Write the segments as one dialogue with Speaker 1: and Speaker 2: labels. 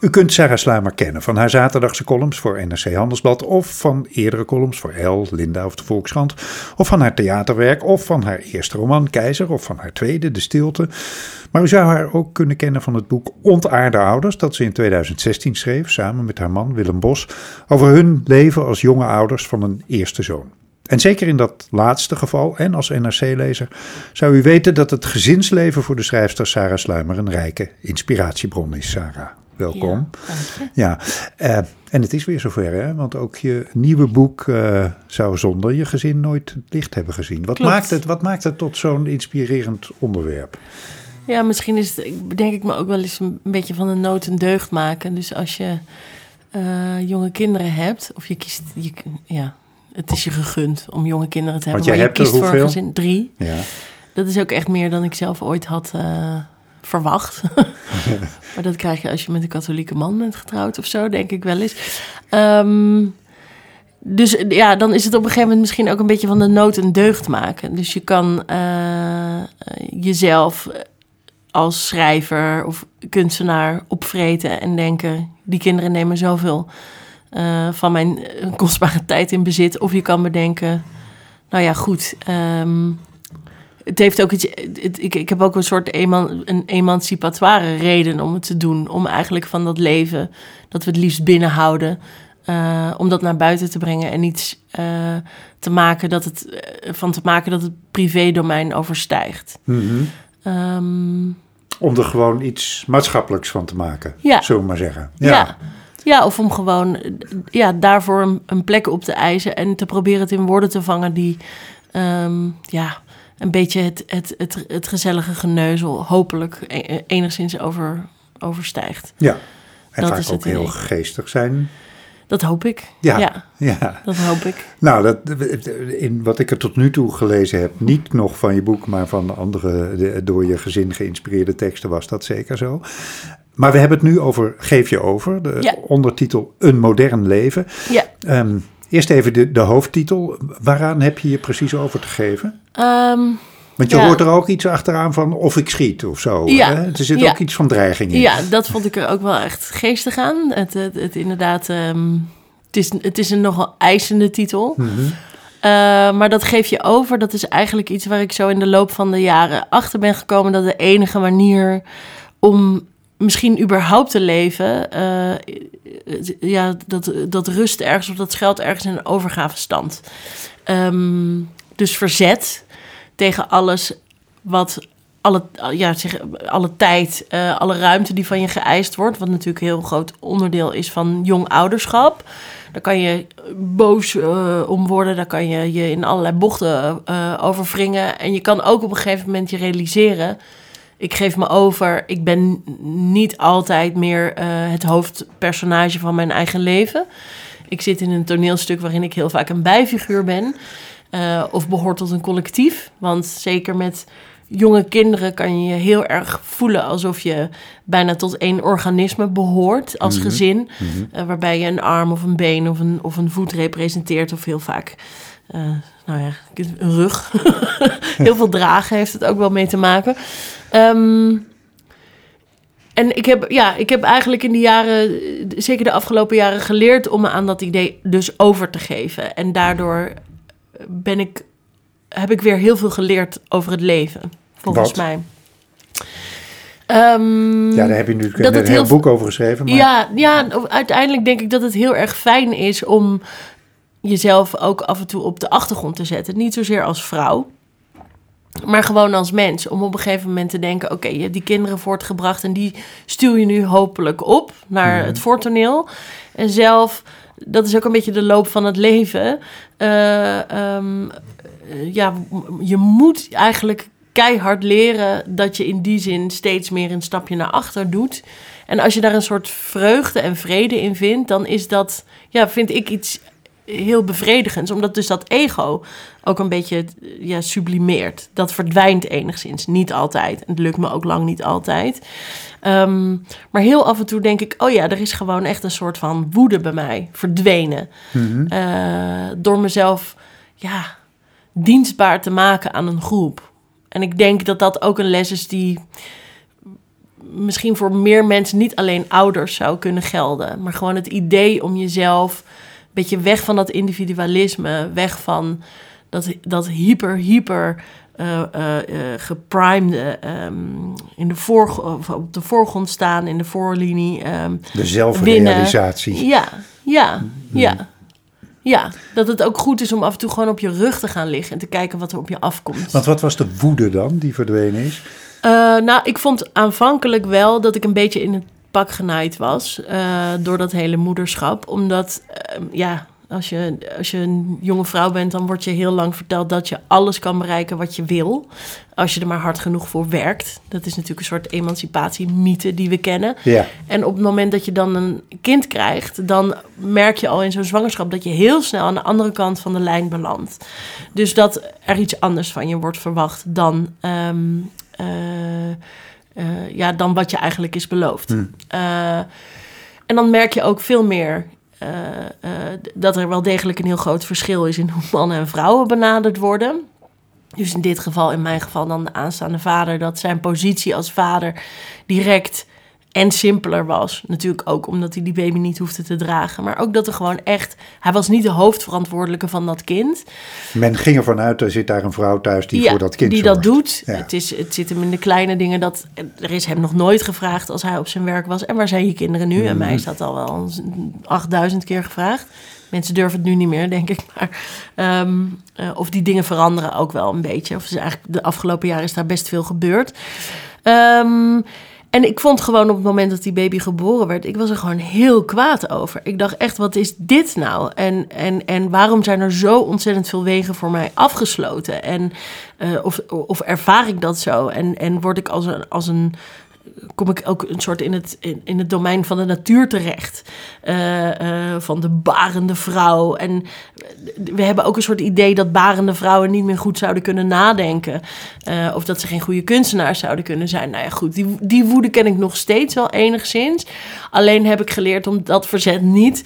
Speaker 1: U kunt Sarah Slamer kennen van haar zaterdagse columns voor NRC Handelsblad of van eerdere columns voor El, Linda of de Volkskrant of van haar theaterwerk of van haar eerste roman Keizer of van haar tweede De Stilte. Maar u zou haar ook kunnen kennen van het boek Ontaarde Ouders dat ze in 2016 schreef samen met haar man Willem Bos over hun leven als jonge ouders van een eerste zoon. En zeker in dat laatste geval en als NRC-lezer zou u weten dat het gezinsleven voor de schrijfster Sarah Sluimer een rijke inspiratiebron is, Sarah. Welkom.
Speaker 2: Ja,
Speaker 1: Ja, eh, en het is weer zover, hè? Want ook je nieuwe boek eh, zou zonder je gezin nooit het licht hebben gezien. Wat,
Speaker 2: Klopt.
Speaker 1: maakt het, wat maakt het tot zo'n inspirerend onderwerp?
Speaker 2: Ja, misschien is het, ik- denk ik me ook wel eens een beetje van een nood een deugd maken. Dus als je eh, jonge kinderen hebt, of je kiest, je, ja, het is je gegund om jonge kinderen te hebben.
Speaker 1: jij
Speaker 2: maar
Speaker 1: hebt
Speaker 2: je
Speaker 1: er
Speaker 2: kiest voor een
Speaker 1: hoeveel?
Speaker 2: gezin drie.
Speaker 1: Ja.
Speaker 2: Dat is ook echt meer dan ik zelf ooit had eh, verwacht. maar dat krijg je als je met een katholieke man bent getrouwd of zo, denk ik wel eens. Ehm, dus ja, dan is het op een gegeven moment misschien ook een beetje van de nood een deugd maken. Dus je kan eh, jezelf als schrijver of kunstenaar opvreten en denken: die kinderen nemen zoveel eh, van mijn eh, kostbare tijd in bezit. Of je kan bedenken: nou ja, goed. ehm, het heeft ook iets. het- ik, ik heb ook een soort eman, een emancipatoire reden om het te doen. Om eigenlijk van dat leven dat we het liefst binnenhouden. eh, om dat naar buiten te brengen en iets te maken dat het, van te maken dat het privédomein overstijgt.
Speaker 1: Mhm.
Speaker 2: Ehm,
Speaker 1: Om er gewoon iets maatschappelijks van te maken,
Speaker 2: Ja.
Speaker 1: zullen we maar zeggen.
Speaker 2: ja. ja. Of om gewoon eh, ja, daarvoor een, een plek op te eisen en te proberen het in woorden te vangen die ehm, ja, een beetje het, het, het, het gezellige geneuzel hopelijk e- enigszins over, overstijgt.
Speaker 1: ja. En
Speaker 2: Dat
Speaker 1: vaak
Speaker 2: is het
Speaker 1: ook heel
Speaker 2: idee.
Speaker 1: geestig zijn.
Speaker 2: Dat hoop ik.
Speaker 1: Ja.
Speaker 2: ja
Speaker 1: Ja.
Speaker 2: dat hoop ik.
Speaker 1: Nou, dat, in wat ik er tot nu toe gelezen heb, niet nog van je boek, maar van andere de- door je gezin geïnspireerde teksten, was dat zeker zo. Maar we hebben het nu over Geef je over, de
Speaker 2: Ja.
Speaker 1: ondertitel Een modern leven.
Speaker 2: Ja.
Speaker 1: Ehm, eerst even de, de hoofdtitel. Waaraan heb je je precies over te geven?
Speaker 2: Ehm,
Speaker 1: Want je
Speaker 2: Ja.
Speaker 1: hoort er ook iets achteraan van of ik schiet of zo.
Speaker 2: Ja.
Speaker 1: Hè? Er zit ook iets van dreiging in.
Speaker 2: Ja, dat vond ik er ook wel echt geestig aan. Het, het, het inderdaad, ehm, het, is, het is een nogal eisende titel.
Speaker 1: Mhm.
Speaker 2: Eh, maar dat geef je over. Dat is eigenlijk iets waar ik zo in de loop van de jaren achter ben gekomen. Dat de enige manier om misschien überhaupt te leven. eh, ja, dat, dat rust ergens of dat schuilt ergens in een overgavestand. Ehm, dus verzet tegen alles wat alle, ja, zeg, alle tijd, eh, alle ruimte die van je geëist wordt. Wat natuurlijk een heel groot onderdeel is van jong ouderschap. Daar kan je boos eh, om worden. Daar kan je je in allerlei bochten eh over wringen. En je kan ook op een gegeven moment je realiseren... ik geef me over. Ik ben niet altijd meer eh, het hoofdpersonage van mijn eigen leven. Ik zit in een toneelstuk waarin ik heel vaak een bijfiguur ben. eh, of behoor tot een collectief. Want zeker met jonge kinderen kan je je heel erg voelen alsof je bijna tot één organisme behoort als gezin. eh, waarbij je een arm of een been of een, of een voet representeert. Of heel vaak, nou ja, een rug. heel veel dragen heeft het ook wel mee te maken. Ehm, en ik heb, ja, ik heb eigenlijk in de jaren, zeker de afgelopen jaren, geleerd om me aan dat idee dus over te geven. En daardoor ben ik, heb ik weer heel veel geleerd over het leven, volgens
Speaker 1: Wat?
Speaker 2: mij. Ehm,
Speaker 1: Ja, daar heb je nu
Speaker 2: Dat
Speaker 1: een heel- boek over geschreven. Maar
Speaker 2: ja, ja, uiteindelijk denk ik dat het heel erg fijn is om jezelf ook af en toe op de achtergrond te zetten. Niet zozeer als vrouw, maar gewoon als mens. Om op een gegeven moment te denken: oké, je hebt die kinderen voortgebracht en die stuur je nu hopelijk op naar het voortoneel. En zelf, dat is ook een beetje de loop van het leven. eh, ehm, eh, ja, je moet eigenlijk keihard leren dat je in die zin steeds meer een stapje naar achter doet. En als je daar een soort vreugde en vrede in vindt, dan is dat, ja, vind ik iets heel bevredigends. Omdat dus dat ego ook een beetje ja, sublimeert. Dat verdwijnt enigszins. Niet altijd. En het lukt me ook lang niet altijd. Ehm, maar heel af en toe denk ik, oh ja, er is gewoon echt een soort van woede bij mij verdwenen.
Speaker 1: Mhm.
Speaker 2: Eh, door mezelf, ja, dienstbaar te maken aan een groep. En ik denk dat dat ook een les is die misschien voor meer mensen, niet alleen ouders, zou kunnen gelden. Maar gewoon het idee om jezelf beetje weg van dat individualisme, weg van dat, dat hyper, hyper uh, uh, geprimede, ehm, in de voor, op de voorgrond staan, in de voorlinie. Um,
Speaker 1: de zelfrealisatie.
Speaker 2: Winnen. Ja, ja, mm. ja. Ja, dat het ook goed is om af en toe gewoon op je rug te gaan liggen en te kijken wat er op je afkomt.
Speaker 1: Want wat was de woede dan die verdwenen is?
Speaker 2: Nou, ik vond aanvankelijk wel dat ik een beetje in het pak genaaid was uh, door dat hele moederschap. Omdat, uh, ja, als je, als je een jonge vrouw bent, dan wordt je heel lang verteld dat je alles kan bereiken wat je wil. Als je er maar hard genoeg voor werkt. Dat is natuurlijk een soort emancipatiemythe die we kennen.
Speaker 1: Ja.
Speaker 2: En op het moment dat je dan een kind krijgt, dan merk je al in zo'n zwangerschap dat je heel snel aan de andere kant van de lijn belandt. Dus dat er iets anders van je wordt verwacht dan. Um, uh, uh, ja, dan wat je eigenlijk is beloofd.
Speaker 1: Hmm.
Speaker 2: Uh, en dan merk je ook veel meer uh, uh, dat er wel degelijk een heel groot verschil is in hoe mannen en vrouwen benaderd worden. Dus in dit geval, in mijn geval dan de aanstaande vader, dat zijn positie als vader direct en simpeler was. Natuurlijk ook omdat hij die baby niet hoefde te dragen. Maar ook dat er gewoon echt... Hij was niet de hoofdverantwoordelijke van dat kind.
Speaker 1: Men ging ervan uit, er zit daar een vrouw thuis die
Speaker 2: ja,
Speaker 1: voor dat kind
Speaker 2: die
Speaker 1: zorgt.
Speaker 2: dat doet.
Speaker 1: Ja.
Speaker 2: Het, is, het zit hem in de kleine dingen. Dat, er is hem nog nooit gevraagd als hij op zijn werk was. En waar zijn je kinderen nu? En mij is dat al wel 8000 keer gevraagd. Mensen durven het nu niet meer, denk ik. Maar, um, uh, of die dingen veranderen ook wel een beetje. Of is eigenlijk de afgelopen jaren is daar best veel gebeurd. Um, en ik vond gewoon op het moment dat die baby geboren werd, ik was er gewoon heel kwaad over. Ik dacht echt, wat is dit nou? En, en, en waarom zijn er zo ontzettend veel wegen voor mij afgesloten? En uh, of, of ervaar ik dat zo? En, en word ik als een, als een kom ik ook een soort in het, in, in het domein van de natuur terecht. Uh, uh, van de barende vrouw. En we hebben ook een soort idee dat barende vrouwen niet meer goed zouden kunnen nadenken. Of dat ze geen goede kunstenaars zouden kunnen zijn. Nou ja, goed, die, die woede ken ik nog steeds wel enigszins. Alleen heb ik geleerd om dat verzet niet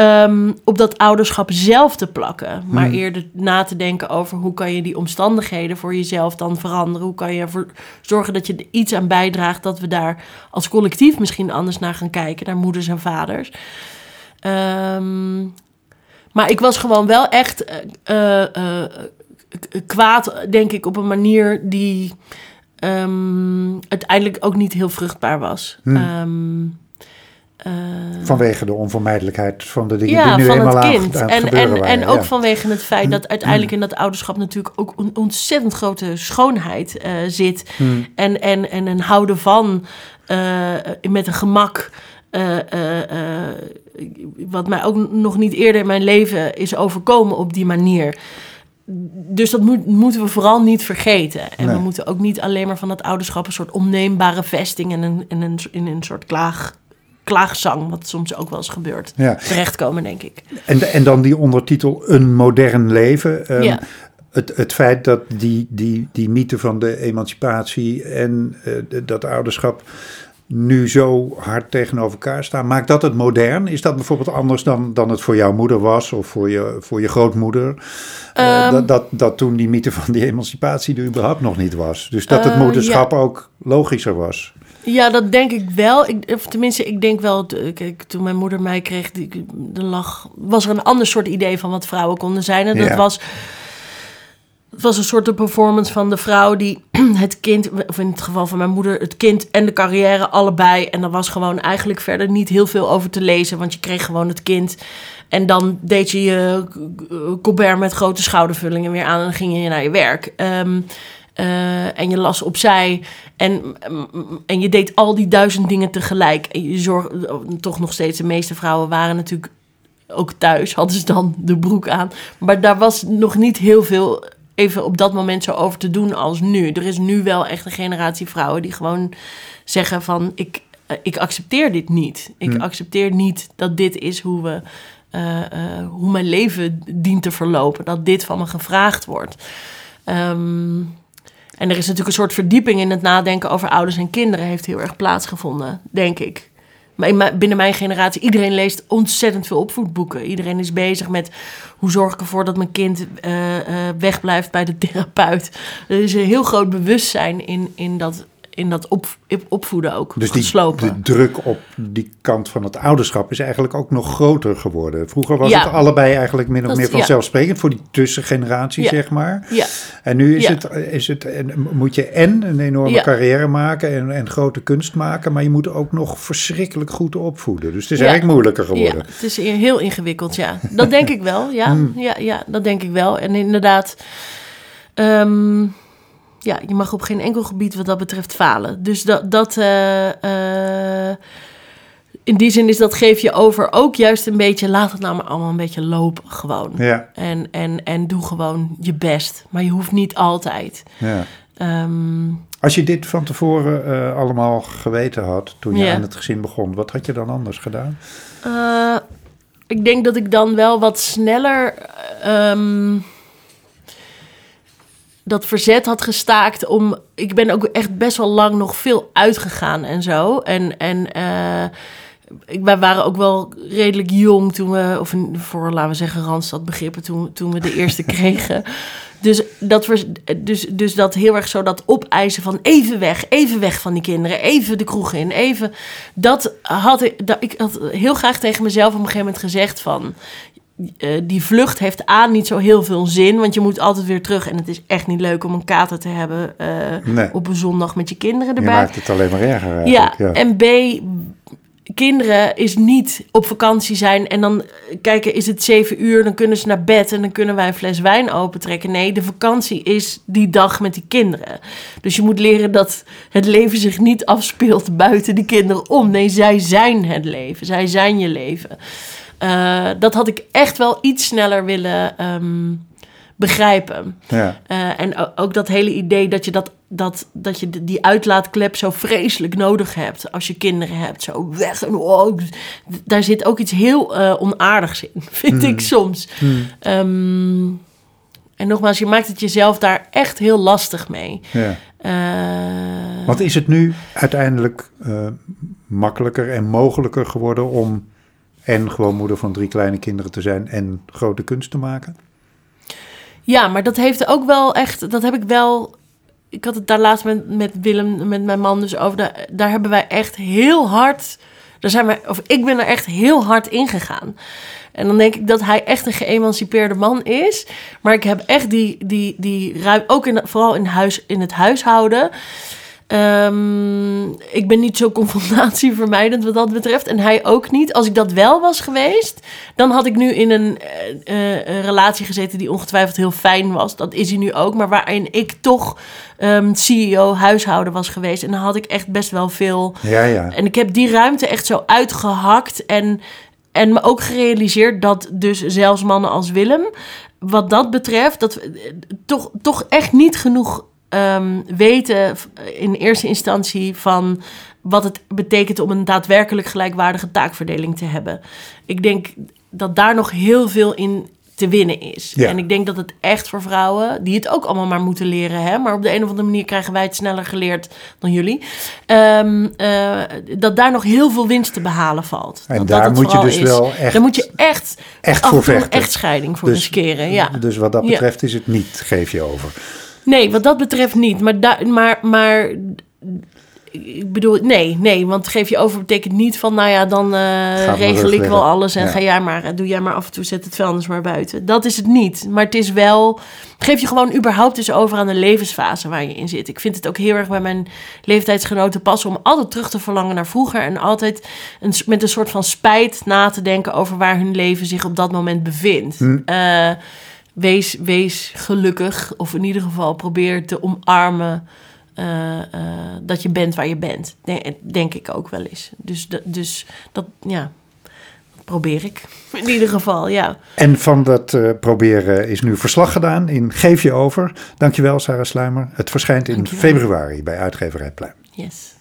Speaker 2: um, op dat ouderschap zelf te plakken. Maar
Speaker 1: Hmm.
Speaker 2: eerder na te denken over hoe kan je die omstandigheden voor jezelf dan veranderen. Hoe kan je ervoor zorgen dat je er iets aan bijdraagt dat we daar als collectief misschien anders naar gaan kijken, naar moeders en vaders. Um, maar ik was gewoon wel echt uh, uh, kwaad, denk ik, op een manier die um, uiteindelijk ook niet heel vruchtbaar was.
Speaker 1: Hmm.
Speaker 2: Um,
Speaker 1: uh, vanwege de onvermijdelijkheid van de dingen
Speaker 2: ja,
Speaker 1: die nu
Speaker 2: van
Speaker 1: eenmaal
Speaker 2: het kind.
Speaker 1: aan
Speaker 2: en,
Speaker 1: het
Speaker 2: en,
Speaker 1: waren,
Speaker 2: en ook
Speaker 1: ja.
Speaker 2: vanwege het feit dat uiteindelijk in dat ouderschap natuurlijk ook een ontzettend grote schoonheid uh, zit.
Speaker 1: Hmm.
Speaker 2: En, en, en een houden van uh, met een gemak. Wat mij ook nog niet eerder in mijn leven is overkomen op die manier. Dus dat moet, moeten we vooral niet vergeten. En
Speaker 1: Nee.
Speaker 2: we moeten ook niet alleen maar van dat ouderschap een soort onneembare vesting en een, en een, in een soort klaag, klaagzang, wat soms ook wel eens gebeurt,
Speaker 1: Ja.
Speaker 2: terechtkomen, denk ik.
Speaker 1: En, en dan die ondertitel Een modern leven. Um,
Speaker 2: Ja.
Speaker 1: het, het feit dat die, die, die mythe van de emancipatie en uh, de- dat ouderschap nu zo hard tegenover elkaar staan, maakt dat het modern? Is dat bijvoorbeeld anders dan, dan het voor jouw moeder was of voor je, voor je grootmoeder? Uh,
Speaker 2: Ehm.
Speaker 1: dat, dat, dat toen die mythe van die emancipatie er überhaupt nog niet was. Dus dat het
Speaker 2: Uh,
Speaker 1: moederschap ook logischer was.
Speaker 2: Ja, dat denk ik wel. Ik, of tenminste, ik denk wel, kijk, toen mijn moeder mij kreeg, die, de was er een ander soort idee van wat vrouwen konden zijn. En dat
Speaker 1: Ja.
Speaker 2: was, het was een soort de performance van de vrouw die het kind, of in het geval van mijn moeder, het kind en de carrière allebei. En daar was gewoon eigenlijk verder niet heel veel over te lezen, want je kreeg gewoon het kind. En dan deed je je colbert met grote schoudervullingen weer aan en dan ging je naar je werk. Ehm, eh, en je las opzij. En, en je deed al die duizend dingen tegelijk. En je zorg, toch nog steeds, de meeste vrouwen waren natuurlijk ook thuis, hadden ze dan de broek aan. Maar daar was nog niet heel veel even op dat moment zo over te doen als nu. Er is nu wel echt een generatie vrouwen die gewoon zeggen van... ik, eh, ik accepteer dit niet. Ik
Speaker 1: Hmm.
Speaker 2: accepteer niet dat dit is hoe we... eh, hoe mijn leven dient te verlopen. Dat dit van me gevraagd wordt. Ehm, en er is natuurlijk een soort verdieping in het nadenken over ouders en kinderen... heeft heel erg plaatsgevonden, denk ik. Maar binnen mijn generatie, iedereen leest ontzettend veel opvoedboeken. Iedereen is bezig met hoe zorg ik ervoor dat mijn kind eh, eh, wegblijft bij de therapeut. Er is een heel groot bewustzijn in, in dat, in dat op, opvoeden ook
Speaker 1: Dus die,
Speaker 2: geslopen.
Speaker 1: de druk op die kant van het ouderschap is eigenlijk ook nog groter geworden. Vroeger was
Speaker 2: Ja.
Speaker 1: het allebei eigenlijk min of meer
Speaker 2: ja.
Speaker 1: vanzelfsprekend voor die tussengeneratie,
Speaker 2: Ja.
Speaker 1: zeg maar.
Speaker 2: Ja.
Speaker 1: En nu is het, is het, en moet je en een enorme carrière maken en, en grote kunst maken, maar je moet ook nog verschrikkelijk goed opvoeden. Dus het is eigenlijk moeilijker
Speaker 2: Ja,
Speaker 1: geworden.
Speaker 2: het is heel ingewikkeld, ja. Dat denk ik wel, ja.
Speaker 1: Hmm.
Speaker 2: Ja, ja, dat denk ik wel. En inderdaad, ehm, ja, je mag op geen enkel gebied wat dat betreft falen. Dus dat, dat eh, eh, in die zin is dat geef je over ook juist een beetje, laat het nou maar allemaal een beetje lopen gewoon.
Speaker 1: Ja,
Speaker 2: En, en, en doe gewoon je best. Maar je hoeft niet altijd.
Speaker 1: ja.
Speaker 2: Ehm,
Speaker 1: Als je dit van tevoren eh, allemaal geweten had toen je aan het gezin begon, wat had je dan anders gedaan?
Speaker 2: Ik denk dat ik dan wel wat sneller ehm, dat verzet had gestaakt om. Ik ben ook echt best wel lang nog veel uitgegaan en zo. En, en ik, wij waren ook wel redelijk jong toen we, of voor laten we zeggen, Randstad begrippen, toen, toen we de eerste kregen. Dus dat, vers- dus, dus dat heel erg zo dat opeisen van even weg, even weg van die kinderen, even de kroeg in, even. Dat had ik, dat, ik had heel graag tegen mezelf op een gegeven moment gezegd van. Eh, die vlucht heeft aan niet zo heel veel zin, want je moet altijd weer terug. En het is echt niet leuk om een kater te hebben eh,
Speaker 1: Nee.
Speaker 2: op een zondag met je kinderen
Speaker 1: Je
Speaker 2: erbij.
Speaker 1: maakt het alleen maar erger
Speaker 2: Ja.
Speaker 1: Ja,
Speaker 2: en B, kinderen is niet op vakantie zijn en dan eh, kijken, is het zeven uur, dan kunnen ze naar bed en dan kunnen wij een fles wijn opentrekken. Nee, de vakantie is die dag met die kinderen. Dus je moet leren dat het leven zich niet afspeelt buiten die kinderen om. Nee, zij zijn het leven, zij zijn je leven. Eh, dat had ik echt wel iets sneller willen ehm, begrijpen.
Speaker 1: ja.
Speaker 2: Eh, en ook dat hele idee dat je, dat, dat, dat je die uitlaatklep zo vreselijk nodig hebt als je kinderen hebt. Zo weg en oh, daar zit ook iets heel eh, onaardigs in, vind ik soms. Ehm, en nogmaals, je maakt het jezelf daar echt heel lastig mee.
Speaker 1: ja. Want is het nu uiteindelijk makkelijker en mogelijker geworden om en gewoon moeder van drie kleine kinderen te zijn en grote kunst te maken?
Speaker 2: Ja, maar dat heeft ook wel echt, dat heb ik wel. Ik had het daar laatst met, met Willem, met mijn man dus over. Daar, daar hebben wij echt heel hard. Daar zijn wij, of ik ben er echt heel hard in gegaan. En dan denk ik dat hij echt een geëmancipeerde man is. Maar ik heb echt die, die, die ruim, ook in, vooral in, huis, in het huishouden. Ehm, ik ben niet zo confrontatievermijdend wat dat betreft. En hij ook niet. Als ik dat wel was geweest, dan had ik nu in een, eh, eh, relatie gezeten die ongetwijfeld heel fijn was. Dat is hij nu ook. Maar waarin ik toch ehm, CEO huishouden was geweest. En dan had ik echt best wel veel.
Speaker 1: Ja, ja.
Speaker 2: En ik heb die ruimte echt zo uitgehakt. En, en me ook gerealiseerd dat dus zelfs mannen als Willem. Wat dat betreft, dat we eh, toch, toch echt niet genoeg ehm, weten f- in eerste instantie van wat het betekent om een daadwerkelijk gelijkwaardige taakverdeling te hebben. Ik denk dat daar nog heel veel in te winnen is.
Speaker 1: Ja.
Speaker 2: En ik denk dat het echt voor vrouwen, die het ook allemaal maar moeten leren, hè, maar op de een of andere manier krijgen wij het sneller geleerd dan jullie, ehm, eh, dat daar nog heel veel winst te behalen valt.
Speaker 1: En
Speaker 2: Dat
Speaker 1: daar
Speaker 2: dat
Speaker 1: moet je dus
Speaker 2: is.
Speaker 1: wel echt-
Speaker 2: Daar moet je echt,
Speaker 1: echt voor vechten.
Speaker 2: echtscheiding voor
Speaker 1: Dus-
Speaker 2: riskeren. Ja.
Speaker 1: Dus wat dat
Speaker 2: Ja.
Speaker 1: betreft is het niet, geef je over.
Speaker 2: Nee, wat dat betreft niet. Maar, da- maar, maar ik bedoel, nee, nee. Want geef je over betekent niet van, nou ja, dan eh,
Speaker 1: mijn
Speaker 2: regel ik wel alles en
Speaker 1: Ja.
Speaker 2: ga jij maar, doe jij maar af en toe, zet het vuilnis maar buiten. Dat is het niet. Maar het is wel, geef je gewoon überhaupt eens over aan de levensfase waar je in zit. Ik vind het ook heel erg bij mijn leeftijdsgenoten passen om altijd terug te verlangen naar vroeger en altijd een, met een soort van spijt na te denken over waar hun leven zich op dat moment bevindt. Eh, wees, wees gelukkig, of in ieder geval probeer te omarmen eh, eh, dat je bent waar je bent. Denk, denk ik ook wel eens. Dus, dat- dus dat, ja, dat probeer ik. In ieder geval, ja.
Speaker 1: En van dat eh, proberen is nu verslag gedaan in Geef je over. Dankjewel, Sarah Sluimer. Het verschijnt in
Speaker 2: Dankjewel.
Speaker 1: februari bij Uitgeverij Pluim.
Speaker 2: Yes.